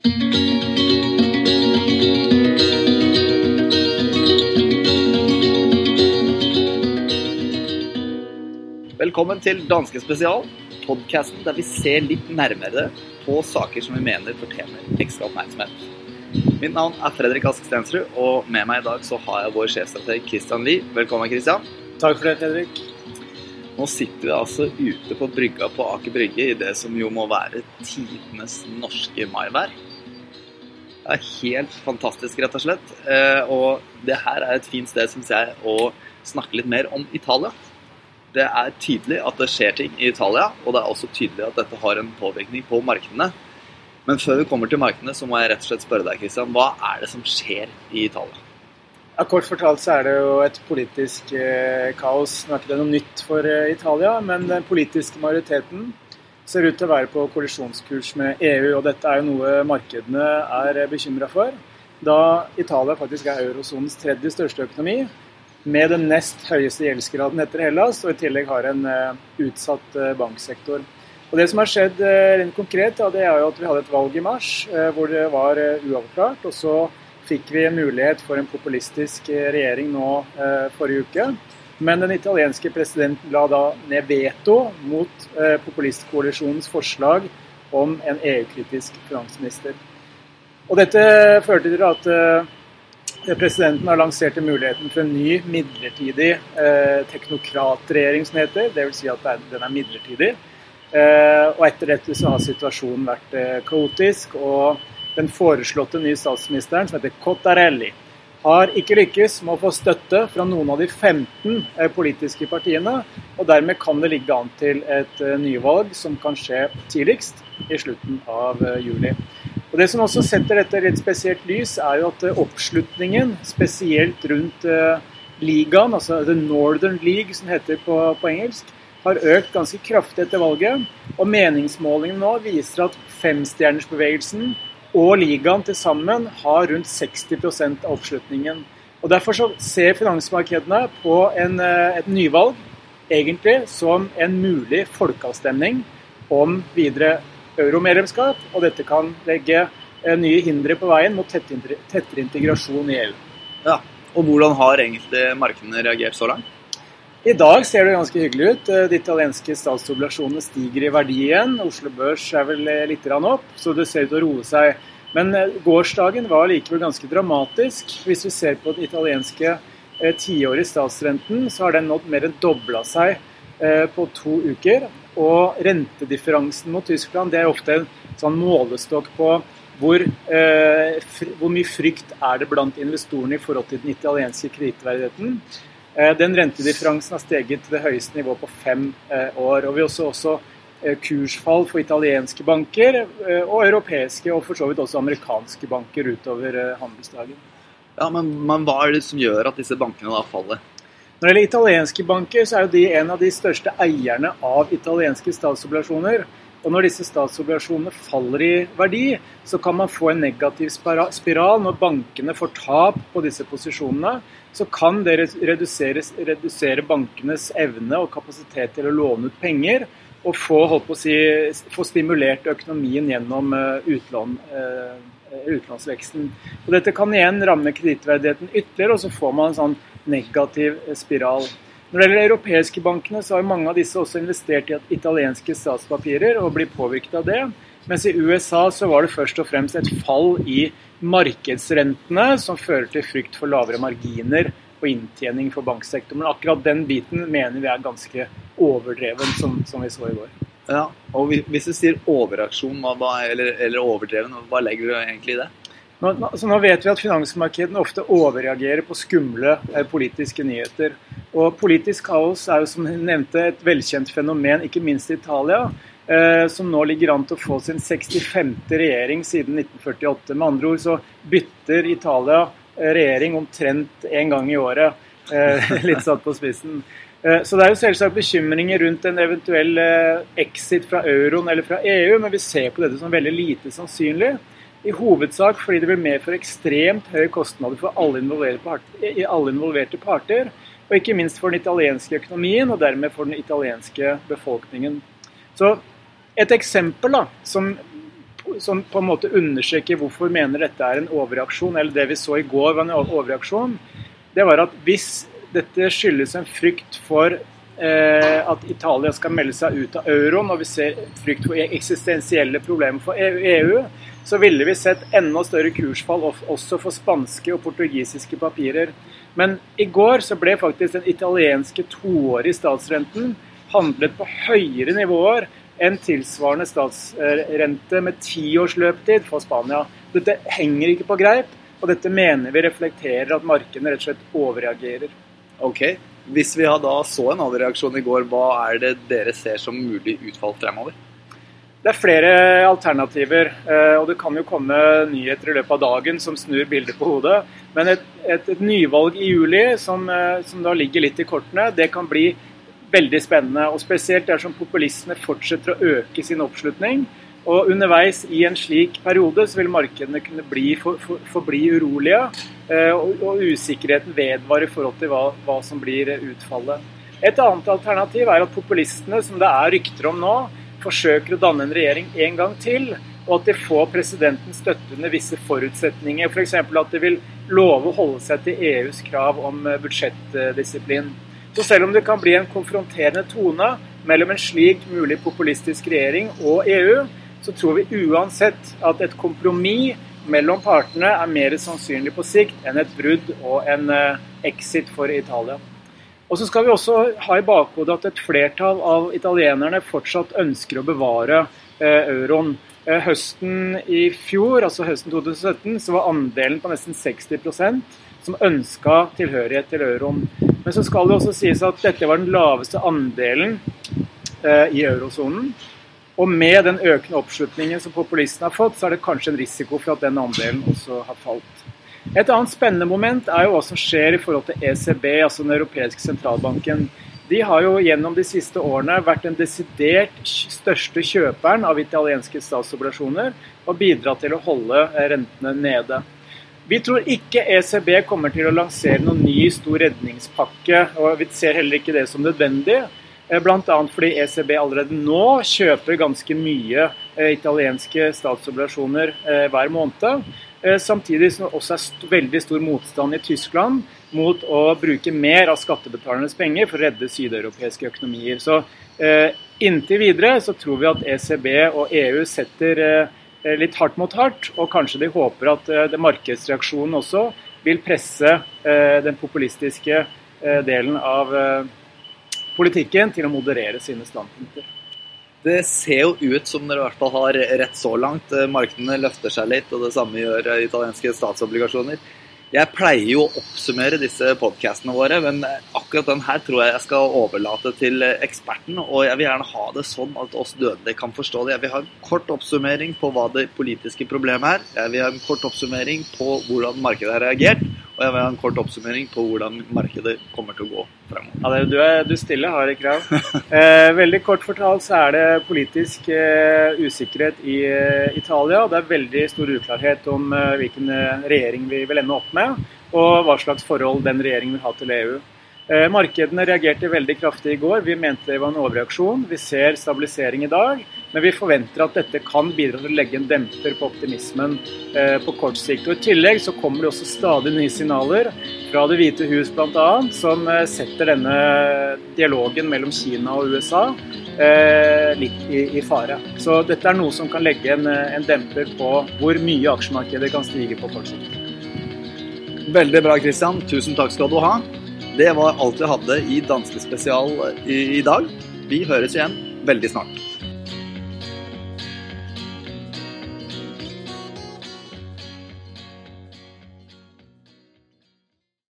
Velkommen til Danske spesial, podkasten der vi ser litt nærmere på saker som vi mener fortjener ekstra oppmerksomhet. Mitt navn er Fredrik Ask Stensrud, og med meg i dag så har jeg vår sjefstrateg Christian Lie. Velkommen, Christian. Takk for det, Fredrik. Nå sitter vi altså ute på brygga på Aker Brygge i det som jo må være tidenes norske maivær. Er helt fantastisk, rett og slett. Eh, og det her er et fint sted, syns jeg, å snakke litt mer om Italia. Det er tydelig at det skjer ting i Italia, og det er også tydelig at dette har en påvirkning på markedene. Men før vi kommer til markedene, så må jeg rett og slett spørre deg, Christian, hva er det som skjer i Italia? Ja, kort fortalt så er det jo et politisk eh, kaos. Nå er ikke det noe nytt for eh, Italia, men den politiske majoriteten ser ut til å være på kollisjonskurs med EU. Og dette er jo noe markedene er bekymra for, da Italia faktisk er eurosonens tredje største økonomi med den nest høyeste gjeldsgraden etter Hellas, og i tillegg har en uh, utsatt uh, banksektor. Og Det som har skjedd uh, rent konkret, ja, det er jo at vi hadde et valg i mars hvor det var uavklart. og Så fikk vi en mulighet for en populistisk regjering nå forrige uke. Men den italienske presidenten la da ned veto mot populistkoalisjonens forslag om en EU-kritisk finansminister. Og Dette førte til at Presidenten har lansert muligheten for en ny midlertidig eh, teknokratregjering, som heter. Dvs. Si at den er midlertidig. Eh, og etter dette så har situasjonen vært eh, kaotisk. Og den foreslåtte nye statsministeren, som heter Cottarelli, har ikke lykkes med å få støtte fra noen av de 15 eh, politiske partiene. Og dermed kan det ligge an til et eh, nyvalg som kan skje tidligst i slutten av eh, juli. Og Det som også setter dette i et spesielt lys, er jo at oppslutningen, spesielt rundt ligaen, altså The Northern League som heter på, på, engelsk, har økt ganske kraftig etter valget. Og meningsmålingene nå viser at femstjernersbevegelsen og ligaen til sammen har rundt 60 av oppslutningen. Og Derfor så ser finansmarkedene på en, uh, et nyvalg egentlig som en mulig folkeavstemning om videre euromedlemskap, og dette kan legge eh, nye hindre på veien mot tettere integrasjon i EU. Ja, og Hvordan har egentlig markedene reagert så langt? I dag ser det ganske hyggelig ut. Eh, de italienske statsobligasjonene stiger i verdi igjen. Oslo Børs er vel eh, litt opp, så det ser ut til å roe seg. Men gårsdagen var likevel ganske dramatisk. Hvis vi ser på den italienske tiårige statsrenten, så har den nådd mer enn dobla seg på to uker. Og rentedifferansen mot Tyskland det er ofte en sånn målestokk på hvor, eh, hvor, mye frykt er det blant investorene i forhold til den italienske kredittverdigheten. Eh, den rentedifferansen har steget til det høyeste nivået på fem eh, år. og Vi har også, eh, kursfall for italienske banker og europeiske og for så vidt også amerikanske banker utover handelsdagen. Ja, men, men Hva er det som gjør at disse bankene da faller? Når det gjelder italienske banker, så er jo de en av de største eierne av italienske statsobligasjoner. Og når disse statsobligasjonene faller i verdi, så kan man få en negativ spiral. Når bankene får tap på disse posisjonene, så kan det redusere, bankenes evne og kapasitet til å låne ut penger. Og få, si, få stimulert økonomien gjennom eh, utlån, uh, utlånsveksten. Og dette kan igjen ramme kredittverdigheten ytterligere, og så får man en sånn negativ spiral. Når det gjelder de europeiske bankene, så har mange av disse også investert i italienske statspapirer og blir påvirket av det. Mens i USA så var det først og fremst et fall i markedsrentene som fører til frykt for lavere marginer og inntjening for banksektoren. Men akkurat den biten mener vi er ganske overdreven, som, som vi så i går. Ja, og Hvis du sier overreaksjon eller, eller overdreven, hva legger du egentlig i det? Nå, nå vet vi at finansmarkedene ofte overreagerer på skumle eh, politiske nyheter. Og Politisk kaos er jo som nevnte et velkjent fenomen, ikke minst i Italia. Eh, som nå ligger an til å få sin 65. regjering siden 1948. Med andre ord så bytter Italia eh, regjering omtrent én gang i året. Eh, litt satt på spissen. Eh, så Det er jo selvsagt bekymringer rundt en eventuell eh, exit fra euroen eller fra EU, men vi ser på dette som veldig lite sannsynlig. I hovedsak fordi det vil medføre ekstremt høye kostnader for alle involverte, parter, alle involverte parter. Og ikke minst for den italienske økonomien, og dermed for den italienske befolkningen. Så et eksempel da, som som på en måte understreker hvorfor mener dette er en overreaksjon, eller det vi så i går var en overreaksjon, det var at hvis dette skyldes en frykt for eh, at Italia skal melde seg ut av euroen, og vi ser frykt for eksistensielle problemer for EU, så ville vi sett enda større kursfall også for spanske og portugisiske papirer. Men i går så ble faktisk den italienske toårige statsrenten handlet på høyere nivåer enn tilsvarende statsrente med ti års løptid for Spania. Dette henger ikke på greip, og dette mener vi reflekterer at markedene rett og slett overreagerer. Ok, Hvis vi da så en overreaksjon i går, hva er det dere ser som mulig utfall fremover? Det er flere alternativer, eh, og det kan jo komme nyheter i løpet av dagen som snur bildet på hodet. Men et, et, et nyvalg i juli, som, eh, som, da ligger litt i kortene, det kan bli veldig spennende. Og spesielt dersom populistene fortsetter å øke sin oppslutning. Og underveis i en slik periode så vil markedene kunne bli, for, for, forbli urolige, eh, og, og, usikkerheten vedvarer i forhold til hva, hva som blir utfallet. Et annet alternativ er at populistene, som det er rykter om nå, forsøker å danne en regjering en gang til, og at de får presidentens støtte under visse forutsetninger. F.eks. For at de vil love å holde seg til EUs krav om eh, budsjettdisiplin. Så selv om det kan bli en konfronterende tone mellom en slik mulig populistisk regjering og EU, så tror vi uansett at et kompromiss mellom partene er mer sannsynlig på sikt enn et brudd og en eh, exit for Italia. Og så skal vi også ha i bakhodet at et flertall av italienerne fortsatt ønsker å bevare eh, euroen. Eh, høsten i fjor, altså høsten 2017, så var andelen på nesten 60% som ønska tilhørighet til euroen. Men så skal det også sies at dette var den laveste andelen eh, i eurosonen. Og med den økende oppslutningen som populistene har fått, så er det kanskje en risiko for at den andelen også har falt. Et annet spennende moment er jo hva som skjer i forhold til ECB, altså den europeiske sentralbanken. De har jo gjennom de siste årene vært den desidert største kjøperen av italienske statsobligasjoner og bidratt til å holde rentene nede. Vi tror ikke ECB kommer til å lansere noen ny stor redningspakke, og vi ser heller ikke det som nødvendig. Eh, Bl.a. fordi ECB allerede nå kjøper ganske mye eh, italienske statsobligasjoner eh, hver måned. Eh, samtidig som det også er veldig stor motstand i Tyskland mot å bruke mer av skattebetalernes penger for å redde sydeuropeiske økonomier. Så eh, Inntil videre så tror vi at ECB og EU setter eh, litt hardt mot hardt, og kanskje de håper at markedsreaksjonen også vil presse den populistiske delen av politikken til å moderere sine standpunkter. Det ser jo ut som dere i hvert fall har rett så langt. Eh, markedene løfter seg litt, og det samme gjør eh, italienske statsobligasjoner. Jeg pleier jo å oppsummere disse podkastene våre, men akkurat den her tror jeg jeg skal overlate til eksperten. Og jeg vil gjerne ha det sånn at oss dødelige kan forstå det. Jeg vil ha en kort oppsummering på hva det politiske problemet er. Jeg vil ha en kort oppsummering på hvordan markedet har reagert. Og jeg vil ha en kort oppsummering på hvordan markedet kommer til å gå fremover. Ja, du er du stiller harde krav. Eh, veldig kort fortalt så er det politisk eh, usikkerhet i eh, Italia. Det er veldig stor uklarhet om eh, hvilken eh, regjering vi vil ende opp med, og hva slags forhold den regjeringen vil ha til EU. Eh, markedene reagerte veldig kraftig i går. Vi mente det var en overreaksjon. Vi ser stabilisering i dag, men vi forventer at dette kan bidra til å legge en demper på optimismen eh, på kort sikt. Og I tillegg så kommer det også stadig nye signaler fra Det hvite hus bl.a. som eh, setter denne dialogen mellom Kina og USA litt i, fare. Så dette er noe som kan legge en demper på hvor mye aksjemarkedet kan stige på kort sikt. Veldig bra, Christian. Tusen takk skal du ha. Det var alt vi hadde i Danske Spesial i, i dag. Vi høres igjen veldig snart.